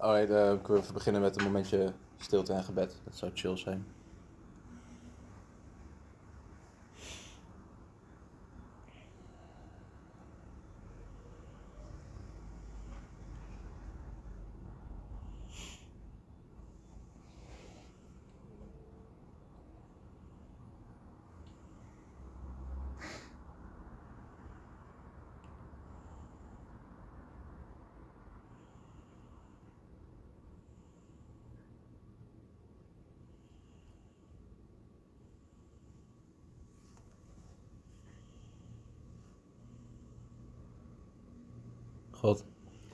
Alright, uh, kunnen we beginnen met een momentje stilte en gebed. Dat zou chill zijn. God,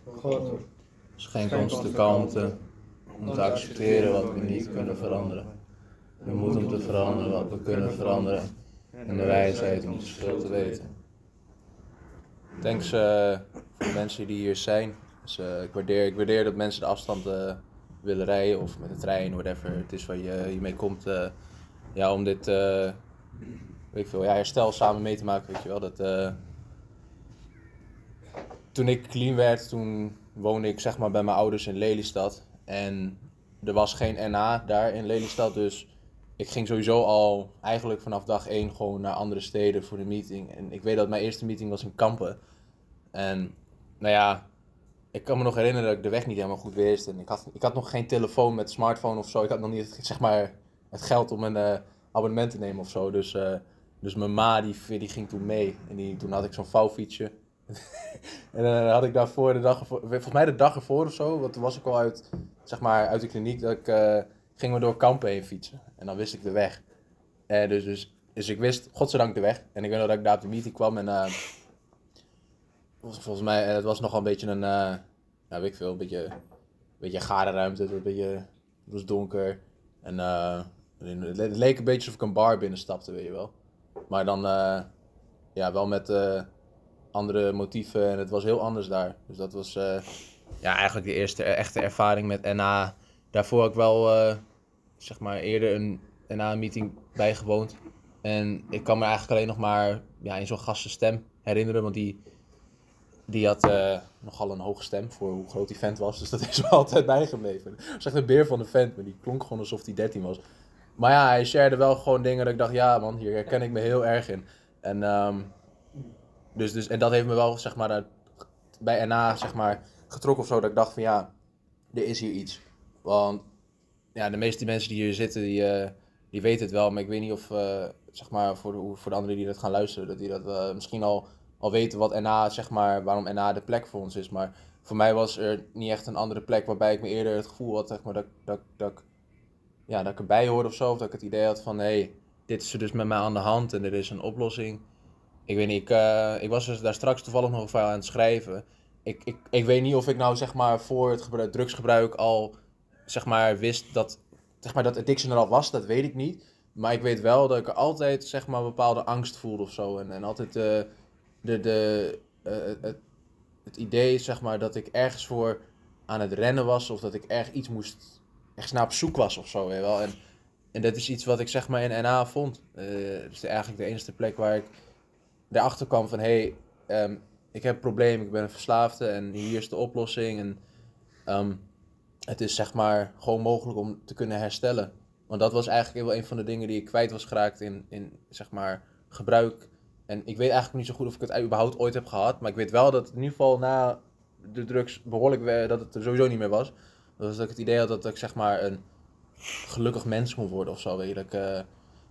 God, schenk ons de kalmte om te accepteren wat we niet kunnen veranderen. De moed om te veranderen wat we kunnen veranderen. En de wijsheid om het verschil te weten. Thanks eh, voor de mensen die hier zijn. Dus, eh, ik, waardeer, ik waardeer dat mensen de afstand eh, willen rijden of met de trein, whatever het is waar je, je mee komt. ja, om dit weet ik veel, ja, herstel samen mee te maken, weet je wel. Dat, toen ik clean werd, toen woonde ik zeg maar bij mijn ouders in Lelystad. En er was geen NA daar in Lelystad, dus ik ging sowieso al eigenlijk vanaf dag één gewoon naar andere steden voor de meeting. En ik weet dat mijn eerste meeting was in Kampen. En nou ja, ik kan me nog herinneren dat ik de weg niet helemaal goed wist. En ik had, ik had nog geen telefoon met smartphone of zo. Ik had nog niet zeg maar, het geld om een eh, abonnement te nemen of zo. Dus, eh, dus mijn ma die, die ging toen mee. En die, toen had ik zo'n vouwfietsje. en dan had ik daarvoor de dag ervoor, volgens mij de dag ervoor of zo, want toen was ik al uit, zeg maar, uit de kliniek, dat ik, eh, ging we door kampen heen fietsen. En dan wist ik de weg. Eh, dus, dus, dus ik wist, godzijdank, de weg. En ik weet nog dat ik daar op de meeting kwam en eh, volgens, mij, eh, het was nogal een beetje een, eh nou weet ik veel, een beetje, een beetje gare ruimte, een beetje, het was donker. En eh, het le- het leek een beetje alsof ik een bar binnenstapte, weet je wel. Maar dan, eh, ja, wel met eh, andere motieven en het was heel anders daar. Dus dat was eh, ja, eigenlijk de eerste echte ervaring met NA. Daarvoor heb ik wel, eh, zeg maar, eerder een NA-meeting bijgewoond. En ik kan me eigenlijk alleen nog maar ja, in zo'n gastenstem herinneren, want die, die had eh, nogal een hoge stem voor hoe groot die vent was. Dus dat is me altijd bijgebleven. Het was echt een beer van de vent, maar die klonk gewoon alsof hij 13 was. Maar ja, hij shared wel gewoon dingen dat ik dacht, ja man, hier herken ik me heel erg in. En, ehm, dus, dus, en dat heeft me wel, zeg maar, bij NA, zeg maar, getrokken of zo. Dat ik dacht van, ja, er is hier iets. Want, ja, de meeste mensen die hier zitten, die, eh, die weten het wel. Maar ik weet niet of, eh, zeg maar, voor de, voor de anderen die dat gaan luisteren, dat die dat eh, misschien al, al weten wat NA, zeg maar, waarom NA de plek voor ons is. Maar voor mij was er niet echt een andere plek waarbij ik me eerder het gevoel had, zeg maar, dat, dat, dat, ja, dat ik erbij hoorde of zo. Of dat ik het idee had van, hé, hey, dit is er dus met mij aan de hand en er is een oplossing. Ik weet niet, ik, eh, ik was dus daar straks toevallig nog even aan het schrijven. Ik, ik, ik weet niet of ik nou zeg maar voor het gebruik, drugsgebruik al zeg maar wist dat, zeg maar, dat addiction er al was, dat weet ik niet. Maar ik weet wel dat ik altijd zeg maar een bepaalde angst voelde of zo. En, en altijd eh, de, de, eh, het, het idee zeg maar dat ik ergens voor aan het rennen was of dat ik erg iets moest, ergens naar op zoek was of zo. Wel. En, en dat is iets wat ik zeg maar in NA vond. Eh het is eigenlijk de enige plek waar ik erachter kwam van hé, hey, ehm, ik heb een probleem, ik ben een verslaafde en hier is de oplossing. En ehm, het is zeg maar gewoon mogelijk om te kunnen herstellen. Want dat was eigenlijk wel een van de dingen die ik kwijt was geraakt in, in zeg maar gebruik. En ik weet eigenlijk niet zo goed of ik het überhaupt ooit heb gehad. Maar ik weet wel dat in ieder geval na de drugs behoorlijk dat het er sowieso niet meer was. Dus dat ik het idee had dat ik zeg maar een gelukkig mens moet worden of zo. Weet. Dat ik, eh,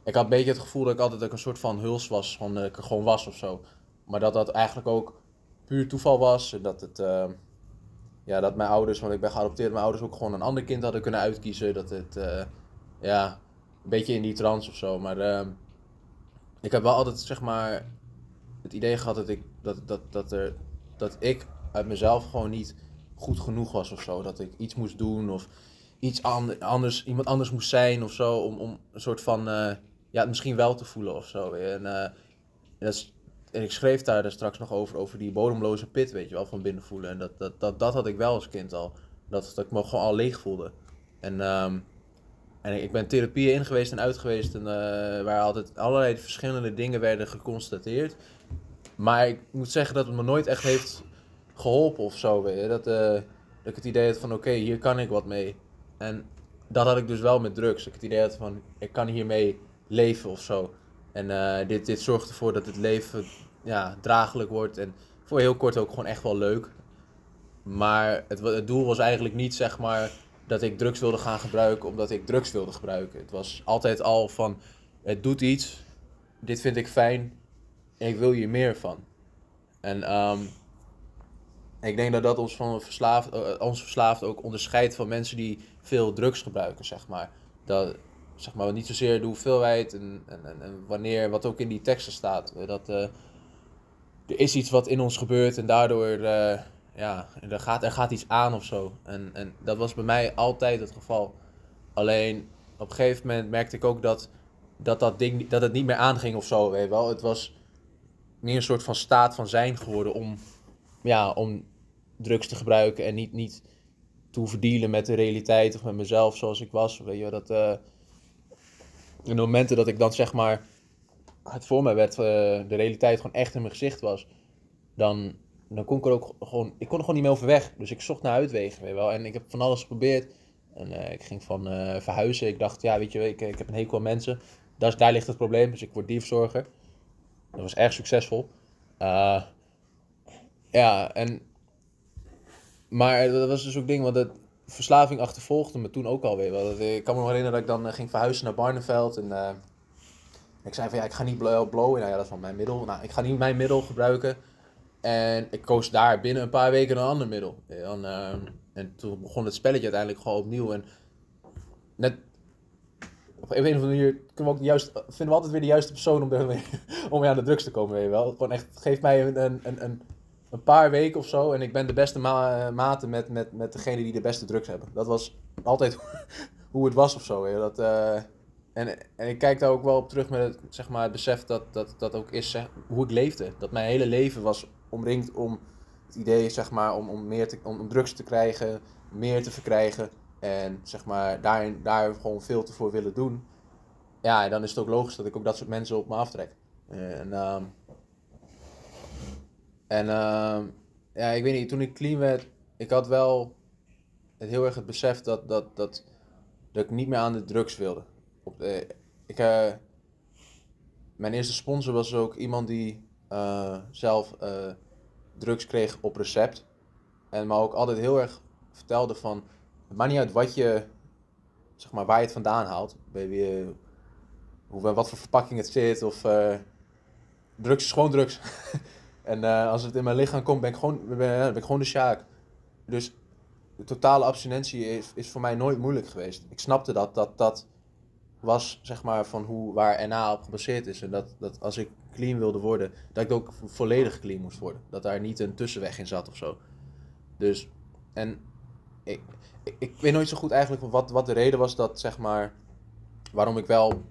ik had een beetje het gevoel dat ik altijd een soort van huls was. Gewoon, dat ik er gewoon was of zo. Maar dat dat eigenlijk ook puur toeval was. En dat het... eh, ja, dat mijn ouders, want ik ben geadopteerd, mijn ouders ook gewoon een ander kind hadden kunnen uitkiezen. Dat het, eh, ja, een beetje in die trance of zo. Maar ik heb wel altijd, zeg maar, het idee gehad dat ik, dat, dat, dat, er, dat ik uit mezelf gewoon niet goed genoeg was of zo. Dat ik iets moest doen of iets an- anders, iemand anders moest zijn of zo. Om, om een soort van, eh, ja, misschien wel te voelen of zo. eh, en, dat en ik schreef daar, daar straks nog over, over die bodemloze pit, weet je wel, van binnen voelen. En dat, dat, dat, dat had ik wel als kind al. Dat, dat ik me gewoon al leeg voelde. En, ehm, en ik ben therapieën in geweest en uit geweest. En, eh, waar altijd allerlei verschillende dingen werden geconstateerd. Maar ik moet zeggen dat het me nooit echt heeft geholpen of zo. Weet je. Dat, eh, Dat ik het idee had van oké, hier kan ik wat mee. En dat had ik dus wel met drugs. Dat ik het idee had van ik kan hiermee leven of zo. En eh, dit, dit zorgt ervoor dat het leven ja, draaglijk wordt. En voor heel kort ook gewoon echt wel leuk. Maar het, het doel was eigenlijk niet zeg maar dat ik drugs wilde gaan gebruiken omdat ik drugs wilde gebruiken. Het was altijd al van het doet iets, dit vind ik fijn ik wil hier meer van. En ehm, ik denk dat dat ons, van verslaafd, uh, ons verslaafd ook onderscheidt van mensen die veel drugs gebruiken, zeg maar. Dat, zeg maar niet zozeer de hoeveelheid en, en, en wanneer, wat ook in die teksten staat. Dat uh, er is iets wat in ons gebeurt en daardoor, uh, ja, er gaat, er gaat iets aan of zo. En, en dat was bij mij altijd het geval. Alleen op een gegeven moment merkte ik ook dat dat, dat, ding, dat het niet meer aanging of zo, weet je wel. Het was meer een soort van staat van zijn geworden om, ja, om drugs te gebruiken en niet, niet te hoeven met de realiteit of met mezelf zoals ik was. Weet je, dat, de momenten dat ik dan zeg maar het voor mij werd, uh, de realiteit gewoon echt in mijn gezicht was, dan, dan kon ik er ook gewoon, ik kon er gewoon niet meer over weg. Dus ik zocht naar uitwegen, weet wel. En ik heb van alles geprobeerd. En uh, ik ging van uh, verhuizen. Ik dacht, ja, weet je, ik, ik heb een hekel aan mensen. Daar, ligt het probleem. Dus ik word dierverzorger. Dat was erg succesvol. Ja, en. Maar dat was dus ook ding, want de verslaving achtervolgde me toen ook alweer. Want ik kan me nog herinneren dat ik dan ging verhuizen naar Barneveld. En uh, ik zei van ja, ik ga niet blowen. Nou ja, dat is van mijn middel. Nou, ik ga niet mijn middel gebruiken. En ik koos daar binnen een paar weken een ander middel. En, uh, en toen begon het spelletje uiteindelijk gewoon opnieuw. En net op een of andere manier kunnen ook juist, vinden we altijd weer de juiste persoon om, de, om weer aan de drugs te komen, weet wel. Gewoon echt, geef mij een, een, een, een paar weken of zo en ik ben de beste ma mate met, met, met degene die de beste drugs hebben. Dat was altijd hoe het was of zo. Dat, uh, en, en ik kijk daar ook wel op terug met het, zeg maar, het besef dat dat, dat ook is hoe ik leefde. Dat mijn hele leven was omringd om het idee, zeg maar, om, om, meer te, om, om drugs te krijgen, meer te verkrijgen. En zeg maar, daar, daar gewoon veel te voor willen doen. Ja, en dan is het ook logisch dat ik ook dat soort mensen op me aftrek. En, um, en um, ja, ik weet niet, toen ik clean werd, ik had wel het heel erg het besef dat, dat, dat, dat ik niet meer aan de drugs wilde. Op ik, uh, mijn eerste sponsor was ook iemand die uh, zelf uh, drugs kreeg op recept. En maar ook altijd heel erg vertelde van het maakt niet uit wat je, zeg maar, waar je het vandaan haalt. Bij wie, hoe, wat voor verpakking het zit. Of drugs is drugs. en uh, als het in mijn lichaam komt, ben ik gewoon, ben, ik gewoon de sjaak. Dus de totale abstinentie is, voor mij nooit moeilijk geweest. Ik snapte dat, dat dat was zeg maar van hoe, waar NA op gebaseerd is. En dat, dat als ik clean wilde worden, dat ik ook volledig clean moest worden. Dat daar niet een tussenweg in zat of zo. Dus, en ik, ik, ik weet nooit zo goed eigenlijk wat, wat de reden was dat, zeg maar, waarom ik wel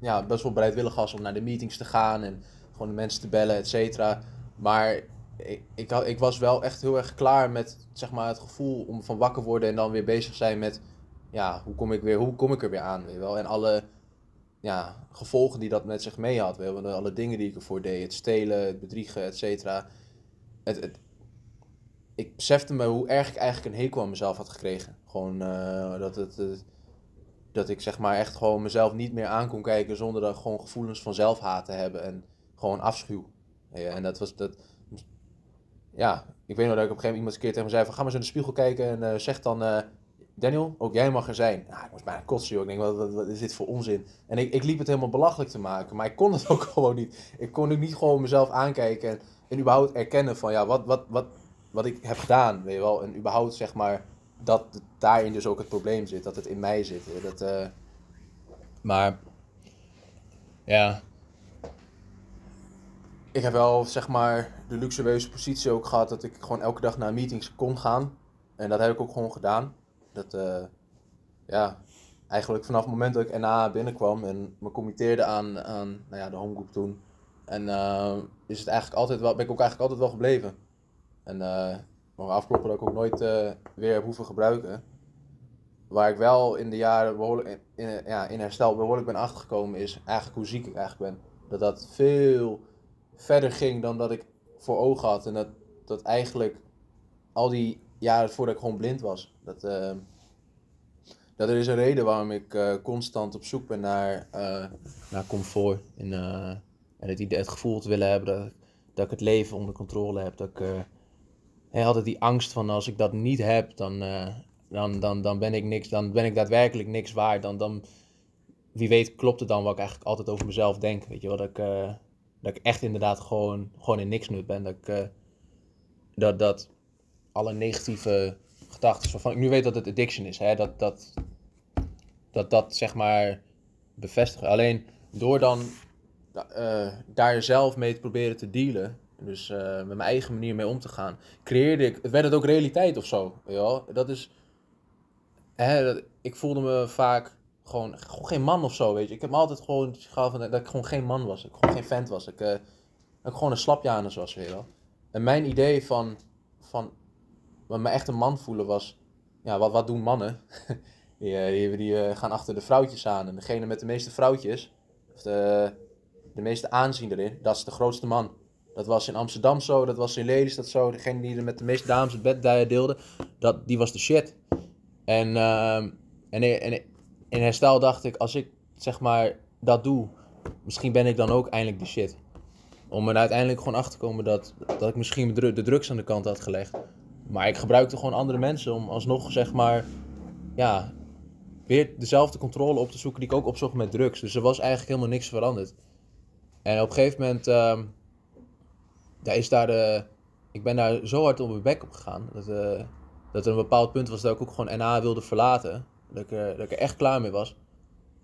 ja, best wel bereidwillig was om naar de meetings te gaan en gewoon de mensen te bellen, et cetera. Maar ik, ik, was wel echt heel erg klaar met zeg maar, het gevoel om van wakker worden en dan weer bezig zijn met ja, hoe kom ik, weer, hoe kom ik er weer aan? Weet wel? En alle ja, gevolgen die dat met zich mee had. Weet wel? Alle dingen die ik ervoor deed. Het stelen, het bedriegen, et cetera. Het, het, ik besefte me hoe erg ik eigenlijk een hekel aan mezelf had gekregen. Gewoon uh, dat, het, uh, dat ik zeg maar echt gewoon mezelf niet meer aan kon kijken zonder dat gewoon gevoelens van zelfhaat te hebben en gewoon afschuw. En dat was dat. Ja, ik weet nog dat ik op een gegeven moment iemand een keer tegen me zei van ga maar eens in de spiegel kijken en uh, zeg dan Daniel, ook jij mag er zijn. Nou, ik moest bijna kotsen, joh. Ik denk, wat, wat, wat, is dit voor onzin? En ik, ik liep het helemaal belachelijk te maken, maar ik kon het ook gewoon niet. Ik kon ook niet gewoon mezelf aankijken en, en überhaupt erkennen van, ja, wat, wat, wat, wat ik heb gedaan, weet je wel. En überhaupt, zeg maar, dat daarin dus ook het probleem zit, dat het in mij zit. Dat, uh... Maar, ja. Ik heb wel, zeg maar, de luxueuze positie ook gehad dat ik gewoon elke dag naar meetings kon gaan. En dat heb ik ook gewoon gedaan. Dat, uh, ja, eigenlijk vanaf het moment dat ik NA binnenkwam en me committeerde aan, aan nou ja, de homegroep toen. En uh, is het eigenlijk altijd wel, ben ik ook eigenlijk altijd wel gebleven. En uh, afkloppen dat ik ook nooit weer heb hoeven gebruiken. Waar ik wel in de jaren behoorlijk in, ja, in herstel behoorlijk ben achtergekomen is eigenlijk hoe ziek ik eigenlijk ben. Dat dat veel verder ging dan dat ik voor ogen had. En dat, dat eigenlijk al die jaren voordat ik gewoon blind was. Dat, uh, dat er is een reden waarom ik uh, constant op zoek ben naar, uh, naar comfort. En, en het, het gevoel te willen hebben dat, dat ik het leven onder controle heb. Dat ik hey, altijd die angst van als ik dat niet heb, dan, dan, dan, dan, ben ik niks, dan ben ik daadwerkelijk niks waard. Dan, dan, wie weet klopt het dan wat ik eigenlijk altijd over mezelf denk. Weet je wel, dat ik, dat ik echt inderdaad gewoon, gewoon in niks nut ben. Dat ik, dat, dat alle negatieve gedachten, waarvan ik nu weet dat het addiction is, hè, dat, dat, dat dat zeg maar bevestigen. Alleen door dan uh, daar zelf mee te proberen te dealen, dus uh, met mijn eigen manier mee om te gaan, creëerde ik, werd het ook realiteit of zo. Dat is, hè, ik voelde me vaak gewoon, geen man of zo, weet je. Ik heb me altijd gewoon gehad van dat ik gewoon geen man was, ik gewoon geen vent was, ik, dat ik gewoon een slapjanus was, weet wel. En mijn idee van, van wat me echt een man voelen was, ja, wat, wat doen mannen? die, eh, die, die uh, gaan achter de vrouwtjes aan. En degene met de meeste vrouwtjes, of de, de meeste aanzien erin, dat is de grootste man. Dat was in Amsterdam zo, dat was in Lelystad zo. Degene die er met de meeste dames het bed deelde, dat, die was de shit. En, uh, en, en in herstel dacht ik, als ik zeg maar dat doe, misschien ben ik dan ook eindelijk de shit. Om er uiteindelijk gewoon achter te komen dat, dat ik misschien de drugs aan de kant had gelegd. Maar ik gebruikte gewoon andere mensen om alsnog, zeg maar, ja, weer dezelfde controle op te zoeken die ik ook opzocht met drugs. Dus er was eigenlijk helemaal niks veranderd. En op een gegeven moment, uh, daar is daar de, ik ben daar zo hard op mijn bek op gegaan. Dat, uh, dat er een bepaald punt was dat ik ook gewoon NA wilde verlaten. Dat ik er, dat ik echt klaar mee was.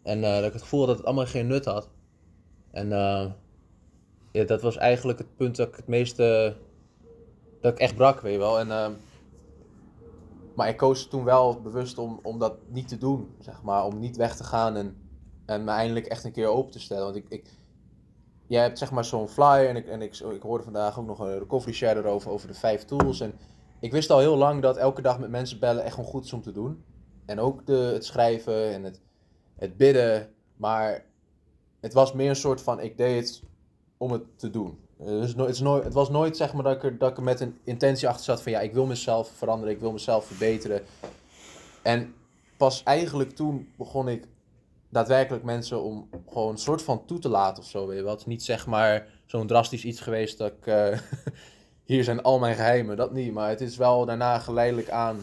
En uh, dat ik het gevoel had dat het allemaal geen nut had. En ja, dat was eigenlijk het punt dat ik het meeste dat ik echt brak, weet je wel. En, uh, maar ik koos toen wel bewust om, om dat niet te doen, zeg maar. Om niet weg te gaan en, en me eindelijk echt een keer open te stellen. Want ik, ik jij hebt zeg maar zo'n flyer en, ik, en ik, ik hoorde vandaag ook nog een coffee share erover, over de vijf tools. En ik wist al heel lang dat elke dag met mensen bellen echt gewoon goed is om te doen. En ook de, het schrijven en het, het bidden. Maar het was meer een soort van, ik deed het om het te doen. Dus het, is nooit, het was nooit zeg maar dat ik, er, dat ik met een intentie achter zat van ja, ik wil mezelf veranderen, ik wil mezelf verbeteren. En pas eigenlijk toen begon ik daadwerkelijk mensen om gewoon een soort van toe te laten of zo. Weet je. Het is niet zeg maar zo'n drastisch iets geweest dat ik. Uh, hier zijn al mijn geheimen, dat niet. Maar het is wel daarna geleidelijk aan.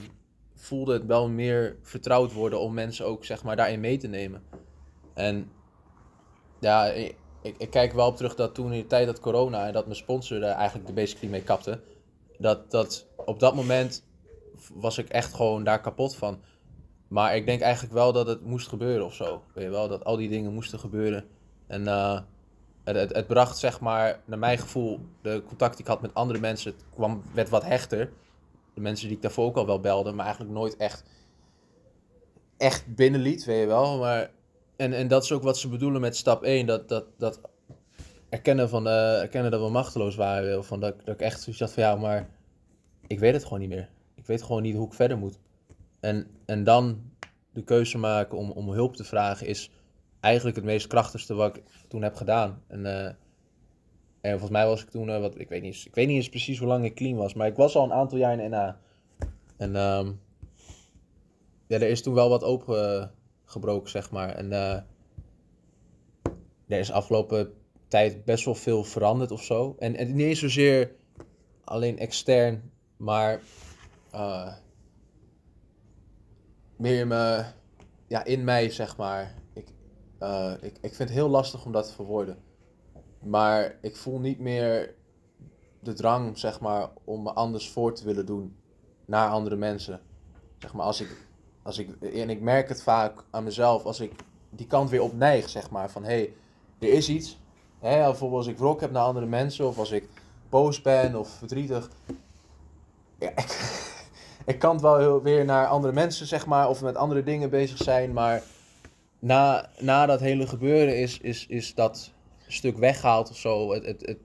Voelde het wel meer vertrouwd worden om mensen ook zeg maar daarin mee te nemen. En ja, ik, ik kijk wel op terug dat toen in de tijd dat corona en dat mijn sponsor er eigenlijk de basically mee kapte. Dat, dat op dat moment was ik echt gewoon daar kapot van. Maar ik denk eigenlijk wel dat het moest gebeuren of zo. Weet je wel, dat al die dingen moesten gebeuren. En het, het, het, bracht zeg maar, naar mijn gevoel, de contact die ik had met andere mensen, het kwam, werd wat hechter. Mensen die ik daarvoor ook al wel belde, maar eigenlijk nooit echt, echt binnenliet, weet je wel. Maar en, en dat is ook wat ze bedoelen met stap 1. Dat, dat, dat erkennen, van, uh, erkennen dat we machteloos waren. Van dat, dat ik echt zoiets had van ja, maar ik weet het gewoon niet meer. Ik weet gewoon niet hoe ik verder moet. En, en dan de keuze maken om, om hulp te vragen is eigenlijk het meest krachtigste wat ik toen heb gedaan. En, uh, en volgens mij was ik toen, uh, wat, ik, weet niet, ik weet niet eens precies hoe lang ik clean was, maar ik was al een aantal jaar in NA. En um, ja, er is toen wel wat open gebroken, zeg maar. En uh, er is afgelopen tijd best wel veel veranderd of zo. En, en niet zozeer alleen extern, maar uh, meer me, ja, in mij, zeg maar. Ik, ik, ik vind het heel lastig om dat te verwoorden. Maar ik voel niet meer de drang, zeg maar, om me anders voor te willen doen naar andere mensen. Zeg maar, als ik als ik, en ik merk het vaak aan mezelf als ik die kant weer opneig, zeg maar. Van hé, hey, er is iets. Hè, bijvoorbeeld als ik wrok heb naar andere mensen of als ik boos ben of verdrietig. Ja, ik, kan het wel weer naar andere mensen, zeg maar, of met andere dingen bezig zijn. Maar na, na dat hele gebeuren is, is, is dat stuk weggehaald of zo. Het, het,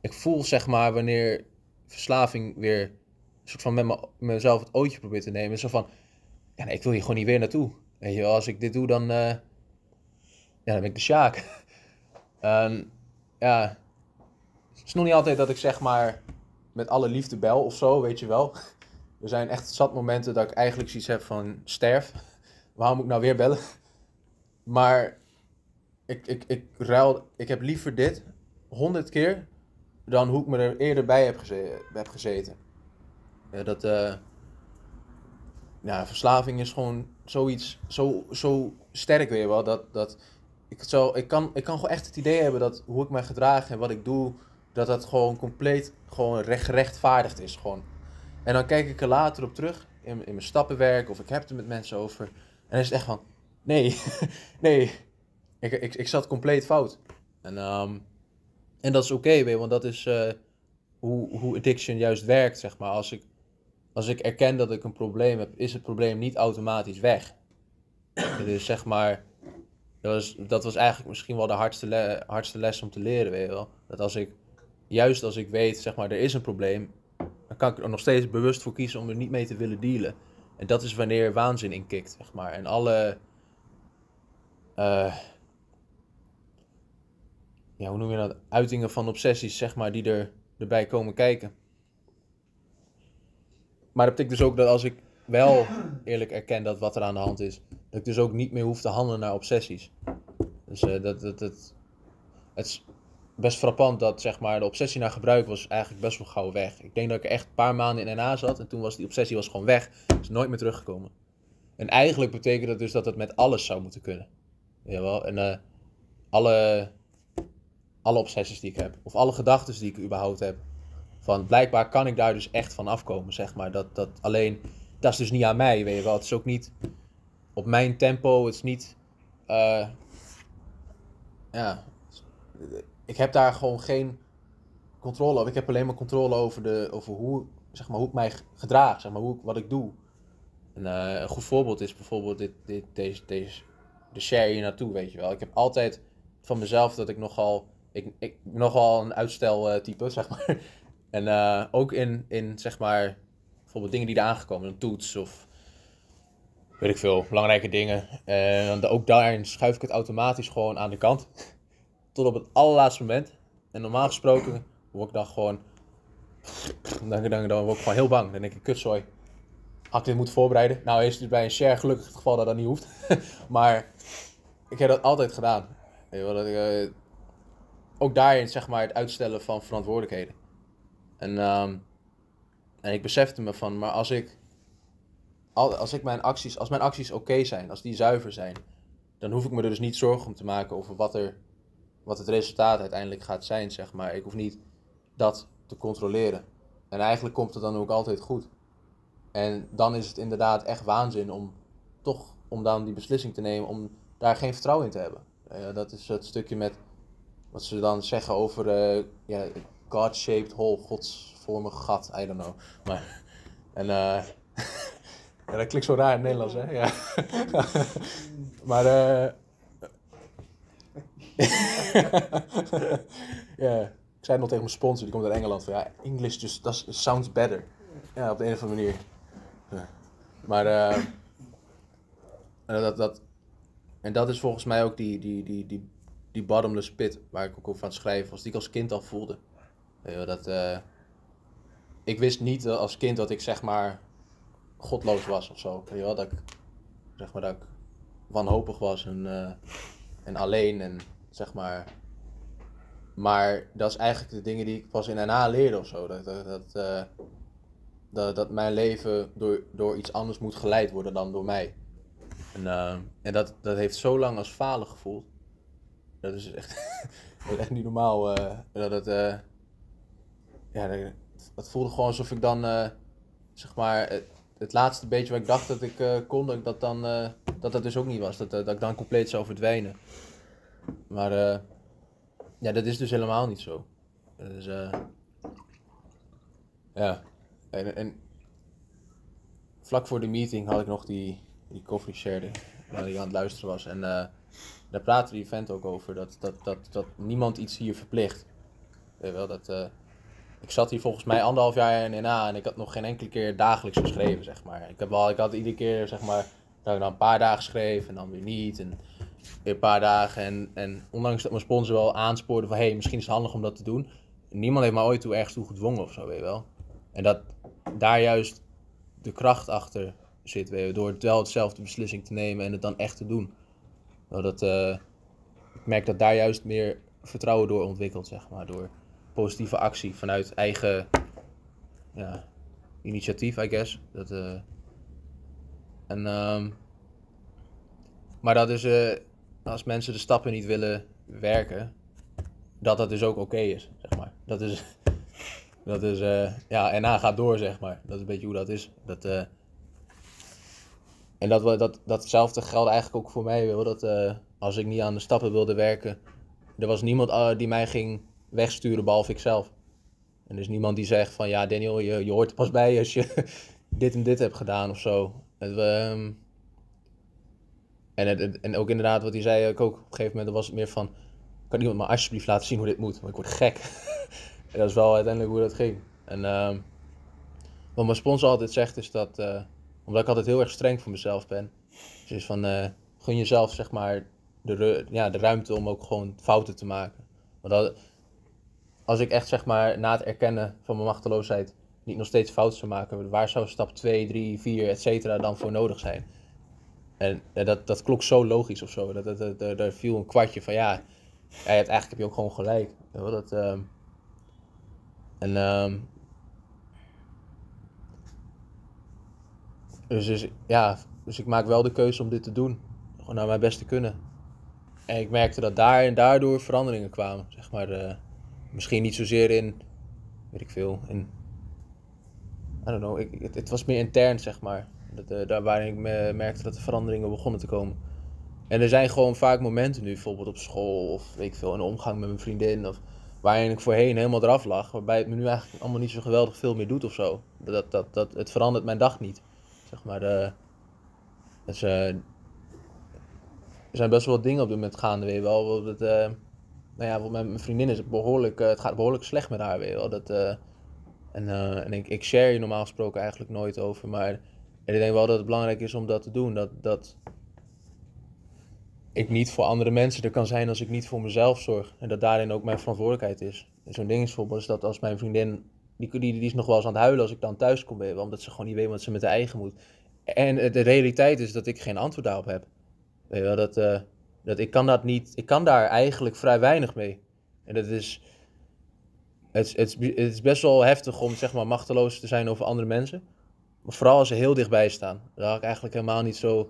ik voel, zeg maar, wanneer verslaving weer soort van met me, mezelf het ootje probeer te nemen. Zo van, ja, nee, ik wil hier gewoon niet weer naartoe. Weet je wel, als ik dit doe, dan, uh, ja, dan ben ik de Sjaak. en ja, het is nog niet altijd dat ik zeg maar met alle liefde bel of zo, weet je wel. Er zijn echt zat momenten dat ik eigenlijk zoiets heb van sterf. Waarom moet ik nou weer bellen? Maar ik, ik, ik ruil, ik heb liever dit honderd keer dan hoe ik me er eerder bij heb gezeten. Heb gezeten. Ja, dat, eh ja, verslaving is gewoon zoiets, zo, zo sterk weer wel, dat, dat ik, zo, ik, kan, ik kan gewoon echt het idee hebben dat hoe ik mij gedraag en wat ik doe, dat dat gewoon compleet gewoon recht, gerechtvaardigd is. Gewoon. En dan kijk ik er later op terug, in, in mijn stappenwerk, of ik heb het met mensen over, en dan is het echt van, nee, nee, ik, ik, ik zat compleet fout. En, ehm, en dat is oké weer, want dat is eh, hoe, hoe addiction juist werkt, zeg maar. Als ik, als ik erken dat ik een probleem heb, is het probleem niet automatisch weg. Dus zeg maar, dat was, dat was eigenlijk misschien wel de hardste, hardste les om te leren, weet je wel. Dat als ik, juist als ik weet, zeg maar, er is een probleem, dan kan ik er nog steeds bewust voor kiezen om er niet mee te willen dealen. En dat is wanneer waanzin inkikt, zeg maar. En alle, eh, ja, hoe noem je dat, uitingen van obsessies, zeg maar, die er, erbij komen kijken. Maar dat betekent dus ook dat als ik wel eerlijk erken dat wat er aan de hand is, dat ik dus ook niet meer hoef te handelen naar obsessies. Dus eh, dat, dat, dat, het is best frappant dat zeg maar, de obsessie naar gebruik was eigenlijk best wel gauw weg. Ik denk dat ik echt een paar maanden in NA zat en toen was die obsessie was gewoon weg. Is nooit meer teruggekomen. En eigenlijk betekent dat dus dat het met alles zou moeten kunnen. Jawel. En eh, alle, alle obsessies die ik heb, of alle gedachten die ik überhaupt heb. Van blijkbaar kan ik daar dus echt van afkomen, zeg maar. Dat, dat alleen, dat is dus niet aan mij, weet je wel. Het is ook niet op mijn tempo, het is niet, eh, ja, ik heb daar gewoon geen controle over. Ik heb alleen maar controle over, de, over hoe, zeg maar, hoe ik mij gedraag, zeg maar, hoe, ik- wat ik doe. En, eh, een goed voorbeeld is bijvoorbeeld dit, dit, deze, deze, de share hier naartoe, weet je wel. Ik heb altijd van mezelf dat ik nogal, ik, nogal een uitsteltype, zeg maar. En eh, ook in, in, zeg maar, bijvoorbeeld dingen die er aangekomen, een toets of weet ik veel, belangrijke dingen. En dan ook daarin schuif ik het automatisch gewoon aan de kant. Tot op het allerlaatste moment. En normaal gesproken word ik dan gewoon, dan, dan, dan word ik gewoon heel bang. Dan denk ik, kutzooi, had ik dit moeten voorbereiden? Nou is het bij een share gelukkig het geval dat dat niet hoeft. maar ik heb dat altijd gedaan. Weet wel, dat ik, eh, ook daarin zeg maar het uitstellen van verantwoordelijkheden. En, ehm, en ik besefte me van, maar als ik, al- als ik mijn acties, als mijn acties oké zijn, als die zuiver zijn, dan hoef ik me er dus niet zorgen om te maken over wat, er, wat het resultaat uiteindelijk gaat zijn, zeg maar. Ik hoef niet dat te controleren. En eigenlijk komt het dan ook altijd goed. En dan is het inderdaad echt waanzin om toch om dan die beslissing te nemen om daar geen vertrouwen in te hebben. Eh, dat is het stukje met wat ze dan zeggen over eh ja, God-shaped hole, godsvormig gat, I don't know. Maar, en eh ja, dat klinkt zo raar in het Nederlands, hè? Ja. maar eh ja, ik zei nog tegen mijn sponsor, die komt uit Engeland, van ja, English just does, sounds better. Ja, op de een of andere manier. Maar dat, dat, en dat is volgens mij ook die, die, die, die, die bottomless pit waar ik ook over aan schrijven was, die ik als kind al voelde. Dat, eh, ik wist niet eh, als kind dat ik zeg maar godloos was of zo. Dat ik, zeg maar, dat ik wanhopig was en, eh, en alleen en zeg maar. Maar dat is eigenlijk de dingen die ik pas in NA leerde of zo. Dat, dat, dat, dat, mijn leven door, door iets anders moet geleid worden dan door mij. En, en dat, dat heeft zo lang als falen gevoeld. Dat is echt, dat echt niet normaal. eh, dat het, eh, ja, dat, voelde gewoon alsof ik dan, eh, zeg maar, het, laatste beetje wat ik dacht dat ik kon, dat ik dat dan, dat dat dus ook niet was. Dat, dat ik dan compleet zou verdwijnen. Maar ja, dat is dus helemaal niet zo. Dat ja, en, vlak voor de meeting had ik nog die, die share waar die aan het luisteren was. En daar praatte die vent ook over, dat, dat, dat, dat niemand iets hier verplicht. Wel, dat, eh, ik zat hier volgens mij anderhalf jaar in NA en ik had nog geen enkele keer dagelijks geschreven, zeg maar. Ik, heb wel, ik had iedere keer, zeg maar, dat ik dan een paar dagen schreef en dan weer niet. En weer een paar dagen. En, en ondanks dat mijn sponsor wel aanspoorde van, hé, hey, misschien is het handig om dat te doen. niemand heeft mij ooit toe ergens toe gedwongen of zo, weet je wel. En dat daar juist de kracht achter zit, door wel hetzelfde beslissing te nemen en het dan echt te doen. Nou, dat, eh, ik merk dat daar juist meer vertrouwen door ontwikkelt, zeg maar, door positieve actie vanuit eigen ja, initiatief, I guess. Dat, eh, en, ehm, maar dat is, eh, als mensen de stappen niet willen werken, dat dat dus ook oké is, zeg maar. Dat is, dat is ja, en na gaat door, zeg maar. Dat is een beetje hoe dat is. Dat, en dat, dat, datzelfde geldt eigenlijk ook voor mij. Dat als ik niet aan de stappen wilde werken, er was niemand die mij ging wegsturen, behalve ikzelf. En er is niemand die zegt van, ja Daniel, je, je hoort er pas bij als je dit en dit hebt gedaan of zo. Het, um, en, en ook inderdaad, wat hij zei, ik ook op een gegeven moment was het meer van, kan iemand me alsjeblieft laten zien hoe dit moet, want ik word gek. en dat is wel uiteindelijk hoe dat ging. En um, wat mijn sponsor altijd zegt is dat, uh, omdat ik altijd heel erg streng voor mezelf ben, is van, uh, gun jezelf zeg maar de, ja, de ruimte om ook gewoon fouten te maken. Want dat, als ik echt zeg maar na het erkennen van mijn machteloosheid niet nog steeds fouten zou maken, waar zou stap 2, 3, 4, et cetera dan voor nodig zijn? En, dat, dat klopt zo logisch of zo. Dat, dat, dat, viel een kwartje van ja, ja eigenlijk heb je ook gewoon gelijk. Dat, uh, en uh, dus, dus, ja, dus ik maak wel de keuze om dit te doen. Gewoon naar mijn best te kunnen. En ik merkte dat daar en daardoor veranderingen kwamen. Zeg maar, uh, misschien niet zozeer in, weet ik veel, in, I don't know, ik, het, het was meer intern zeg maar. Dat, uh, daar waar ik me, merkte dat de veranderingen begonnen te komen. En er zijn gewoon vaak momenten nu, bijvoorbeeld op school of weet ik veel, de omgang met mijn vriendin. Of waarin ik voorheen helemaal eraf lag. Waarbij het me nu eigenlijk allemaal niet zo geweldig veel meer doet of zo. Dat, dat, dat, het verandert mijn dag niet. Maar, dus, uh, er zijn best wel wat dingen op dit moment gaande, weet je wel. Dat, uh, nou ja, mijn vriendin is behoorlijk, het gaat behoorlijk slecht met haar, weet je wel. Dat, en en ik, ik share je normaal gesproken eigenlijk nooit over, maar ik denk wel dat het belangrijk is om dat te doen. Dat, dat ik niet voor andere mensen er kan zijn als ik niet voor mezelf zorg. En dat daarin ook mijn verantwoordelijkheid is. Zo'n ding is bijvoorbeeld dat als mijn vriendin, die, die, die is nog wel eens aan het huilen als ik dan thuis kom, weet omdat ze gewoon niet weet wat ze met haar eigen moet. En de realiteit is dat ik geen antwoord daarop heb. Weet je wel, dat, uh, dat ik kan dat niet, ik kan daar eigenlijk vrij weinig mee. En dat is, het, het, het is best wel heftig om zeg maar machteloos te zijn over andere mensen. Maar vooral als ze heel dichtbij staan. Daar had ik eigenlijk helemaal niet zo.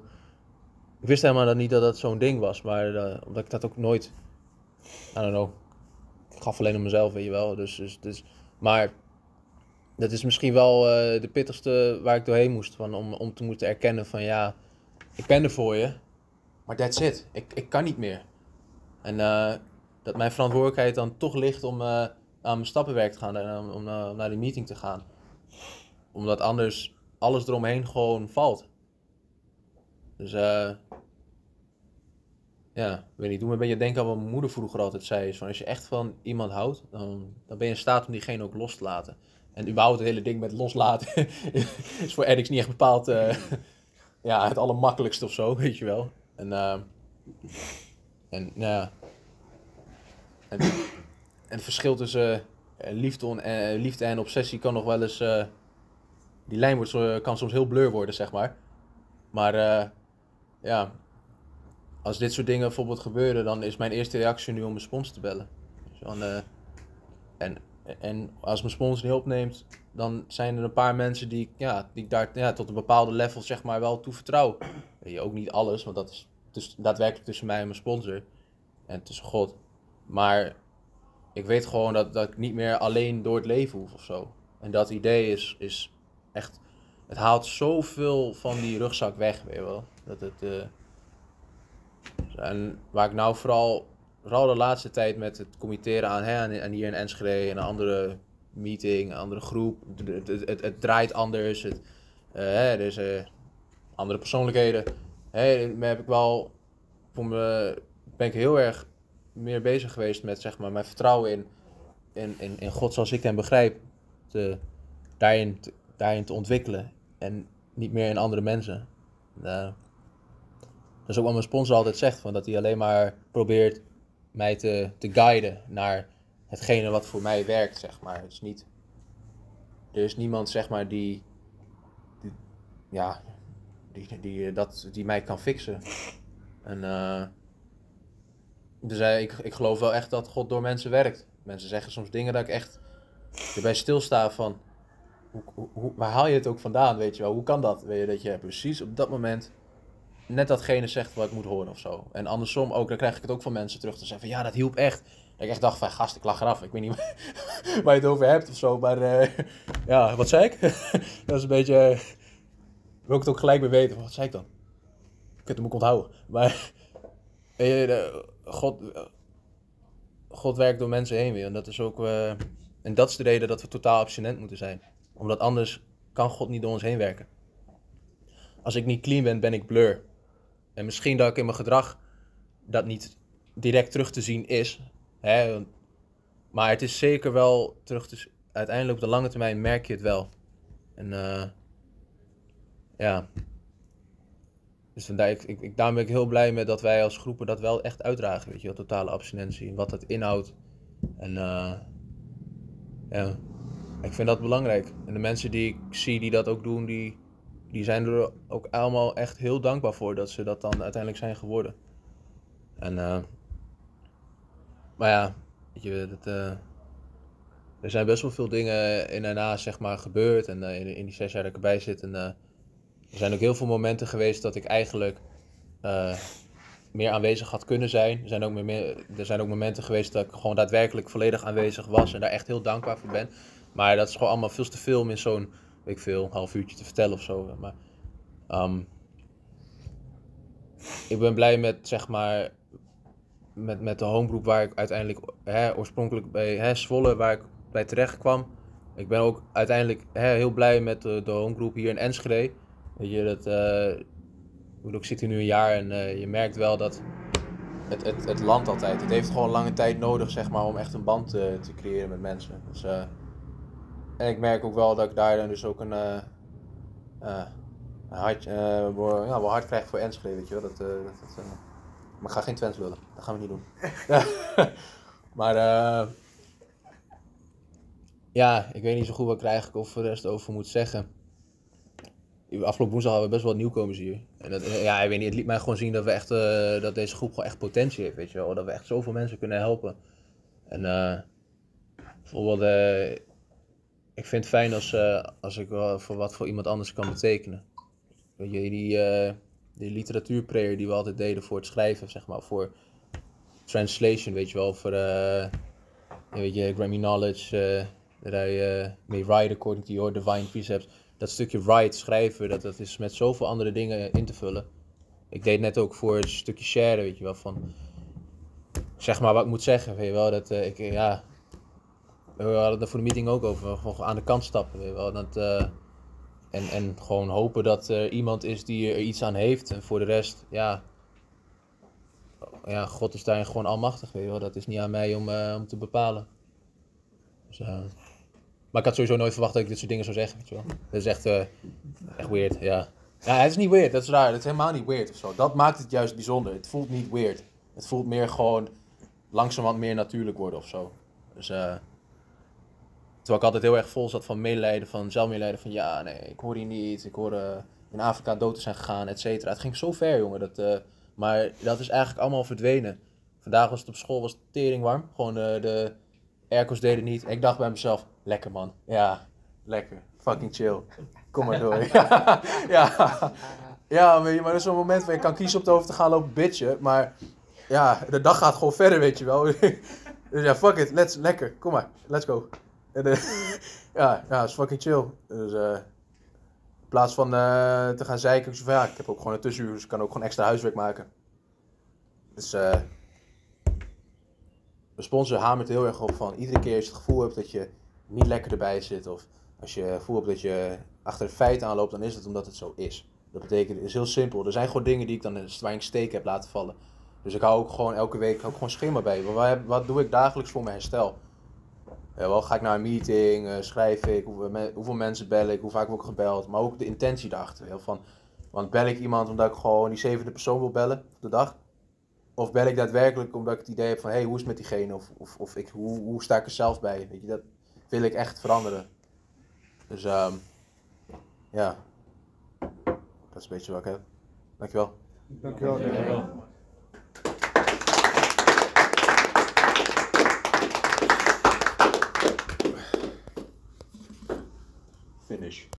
Ik wist helemaal niet dat dat zo'n ding was. Maar uh, omdat ik dat ook nooit. Ik gaf alleen om mezelf, weet je wel. Dus, dus, dus, maar dat is misschien wel uh, de pittigste waar ik doorheen moest. Van, om, om te moeten erkennen van ja, ik ben er voor je. Maar that's it. Ik, ik kan niet meer. En uh, dat mijn verantwoordelijkheid dan toch ligt om aan mijn stappenwerk te gaan en om, om naar die meeting te gaan. Omdat anders alles eromheen gewoon valt. Dus uh, ja, weet niet, doe me een beetje denken aan wat mijn moeder vroeger altijd zei. Is van als je echt van iemand houdt, dan, dan ben je in staat om diegene ook los te laten. En überhaupt het hele ding met loslaten is voor addicts niet echt bepaald uh, ja, het allermakkelijkste of zo, weet je wel. En, uh, en ja. En, en het verschil tussen liefde, en, liefde en obsessie kan nog wel eens die lijn wordt, kan soms heel blur worden, zeg maar. Maar ja, als dit soort dingen bijvoorbeeld gebeuren, dan is mijn eerste reactie nu om mijn spons te bellen. Dus dan, en, en als mijn spons niet opneemt, dan zijn er een paar mensen die, ja, die ik daar ja, tot een bepaalde level zeg maar wel toe vertrouw. Weet je, ook niet alles, want dat is dus daadwerkelijk tussen mij en mijn sponsor. En tussen God. Maar ik weet gewoon dat, dat ik niet meer alleen door het leven hoef of zo. En dat idee is, is echt, het haalt zoveel van die rugzak weg, weet je wel. Dat het, uh, en waar ik nou vooral, vooral de laatste tijd met het committeren aan, hè, en hier in Enschede, een andere meeting, een andere groep, het, het, het, draait anders, het, uh, hè, uh, andere persoonlijkheden. Hè, heb ik wel, voor me, ben ik heel erg meer bezig geweest met zeg maar, mijn vertrouwen in, in, in, in God zoals ik hem begrijp. Te, daarin te, daarin te ontwikkelen en niet meer in andere mensen. Uh, dat is ook wat mijn sponsor altijd zegt, van dat hij alleen maar probeert mij te, te guiden naar hetgene wat voor mij werkt, zeg maar. Het is niet, er is niemand, zeg maar, die, ja, die, die, dat, die mij kan fixen. En uh, dus uh, ik, ik geloof wel echt dat God door mensen werkt. Mensen zeggen soms dingen dat ik echt erbij stilsta van, hoe, hoe, waar haal je het ook vandaan, weet je wel? Hoe kan dat? Weet je, dat je precies op dat moment net datgene zegt wat ik moet horen of zo. En andersom ook, dan krijg ik het ook van mensen terug te zeggen van, ja, dat hielp echt. Dat ik echt dacht van, gast, ik lach eraf. Ik weet niet waar je het over hebt of zo, maar uh, ja, wat zei ik? dat is een beetje, uh, wil ik het ook gelijk weer weten. Wat zei ik dan? Ik heb het moet onthouden. Maar, God, God werkt door mensen heen weer. En dat is ook, en dat is de reden dat we totaal abstinent moeten zijn. Omdat anders kan God niet door ons heen werken. Als ik niet clean ben, ben ik blur. En misschien dat ik in mijn gedrag dat niet direct terug te zien is. Hè? Maar het is zeker wel terug te Uiteindelijk op de lange termijn merk je het wel. En uh, ja. Dus vandaar, ik, ik, daarom ben ik heel blij met dat wij als groepen dat wel echt uitdragen. Weet je wel, totale abstinentie. Wat het inhoudt. En uh, ja, ik vind dat belangrijk. En de mensen die ik zie die dat ook doen, die, die zijn er ook allemaal echt heel dankbaar voor dat ze dat dan uiteindelijk zijn geworden. En, uh, maar ja, weet je, uh, er zijn best wel veel dingen in en na zeg maar gebeurd. En in, in, die zes jaar dat ik erbij zit. En er zijn ook heel veel momenten geweest dat ik eigenlijk meer aanwezig had kunnen zijn. Er zijn, ook meer, er zijn ook momenten geweest dat ik gewoon daadwerkelijk volledig aanwezig was. En daar echt heel dankbaar voor ben. Maar dat is gewoon allemaal veel te veel om in zo'n, weet ik veel, half uurtje te vertellen of zo. Maar um, ik ben blij met, zeg maar, met, met de homegroep waar ik uiteindelijk hè, oorspronkelijk bij hè, Zwolle, waar ik bij terecht kwam. Ik ben ook uiteindelijk hè, heel blij met de, de homegroep hier in Enschede. Weet je, dat, uh, ik zit hier nu een jaar en uh, je merkt wel dat het, het, het land altijd. Het heeft gewoon lange tijd nodig, zeg maar, om echt een band te, te creëren met mensen. Dus, en ik merk ook wel dat ik daar dan dus ook een, uh, uh, hard, ja, wel hard krijg voor Enschede, weet je wel. Dat, dat, dat maar ik ga geen Twents willen. Dat gaan we niet doen. maar ja, ik weet niet zo goed wat ik er eigenlijk over de rest over moet zeggen. Afgelopen woensdag hadden we best wel nieuwkomers hier. En dat, ja, ik weet niet, het liet mij gewoon zien dat, we echt, uh, dat deze groep gewoon echt potentie heeft, weet je wel. Dat we echt zoveel mensen kunnen helpen. En uh, bijvoorbeeld, uh, ik vind het fijn als, als ik wel voor wat voor iemand anders kan betekenen. Weet je, die, die literatuurprayer die we altijd deden voor het schrijven, zeg maar, voor translation, weet je wel, voor, weet je, Grammy Knowledge, that I may write according to your divine precepts dat stukje write, schrijven, dat, dat is met zoveel andere dingen in te vullen. Ik deed net ook voor een stukje share, weet je wel, van zeg maar wat ik moet zeggen, weet je wel, dat ik, ja, we hadden het voor de meeting ook over, gewoon aan de kant stappen, dat, uh, en, en gewoon hopen dat er iemand is die er iets aan heeft en voor de rest, ja, ja, God is daarin gewoon almachtig, weet wel, dat is niet aan mij om, uh, om te bepalen. Dus, maar ik had sowieso nooit verwacht dat ik dit soort dingen zou zeggen. Wel. Dat is echt, echt weird, ja. Ja, het is niet weird, dat is raar. Het is helemaal niet weird of zo. Dat maakt het juist bijzonder. Het voelt niet weird. Het voelt meer gewoon langzamerhand meer natuurlijk worden of zo. Dus, uh, terwijl ik altijd heel erg vol zat van medelijden, van zelfmedelijden. Van ja, nee, ik hoor hier niet. Ik hoor uh, in Afrika dood te zijn gegaan, et cetera. Het ging zo ver, jongen. Dat, uh, maar dat is eigenlijk allemaal verdwenen. Vandaag was het op school was het tering warm. Gewoon de, de airco's deden niet. ik dacht bij mezelf, Lekker man. Ja, lekker. Fucking chill. Kom maar door. ja, ja. ja maar er is zo'n moment waar je kan kiezen om te over te gaan lopen bitchen. Maar ja, de dag gaat gewoon verder, weet je wel. dus ja, fuck it. Let's, lekker. Kom maar. Let's go. En, uh, ja, ja, is fucking chill. Dus uh, in plaats van uh, te gaan zeiken, ik, van, ja, ik heb ook gewoon een tussenuur, dus ik kan ook gewoon extra huiswerk maken. Dus eh de sponsor hamert heel erg op van iedere keer als je het gevoel hebt dat je niet lekker erbij zit. Of als je voelt dat je achter de feiten aanloopt, dan is het omdat het zo is. Dat betekent, het is heel simpel. Er zijn gewoon dingen die ik dan ik steek heb laten vallen. Dus ik hou ook gewoon elke week ook gewoon schema bij. Wat, wat doe ik dagelijks voor mijn herstel? Ja, wel, ga ik naar een meeting, uh, schrijf ik, hoeveel, hoeveel, mensen bel ik, hoe vaak word ik gebeld. Maar ook de intentie daarachter. Heel van, want bel ik iemand omdat ik gewoon die zevende persoon wil bellen op de dag? Of bel ik daadwerkelijk omdat ik het idee heb van, hé, hey, hoe is het met diegene? Of, of, of ik, hoe, hoe sta ik er zelf bij? Weet je, dat wil ik echt veranderen. Dus ehm ja, dat is een beetje wat ik heb. Dankjewel. Dankjewel. Finish.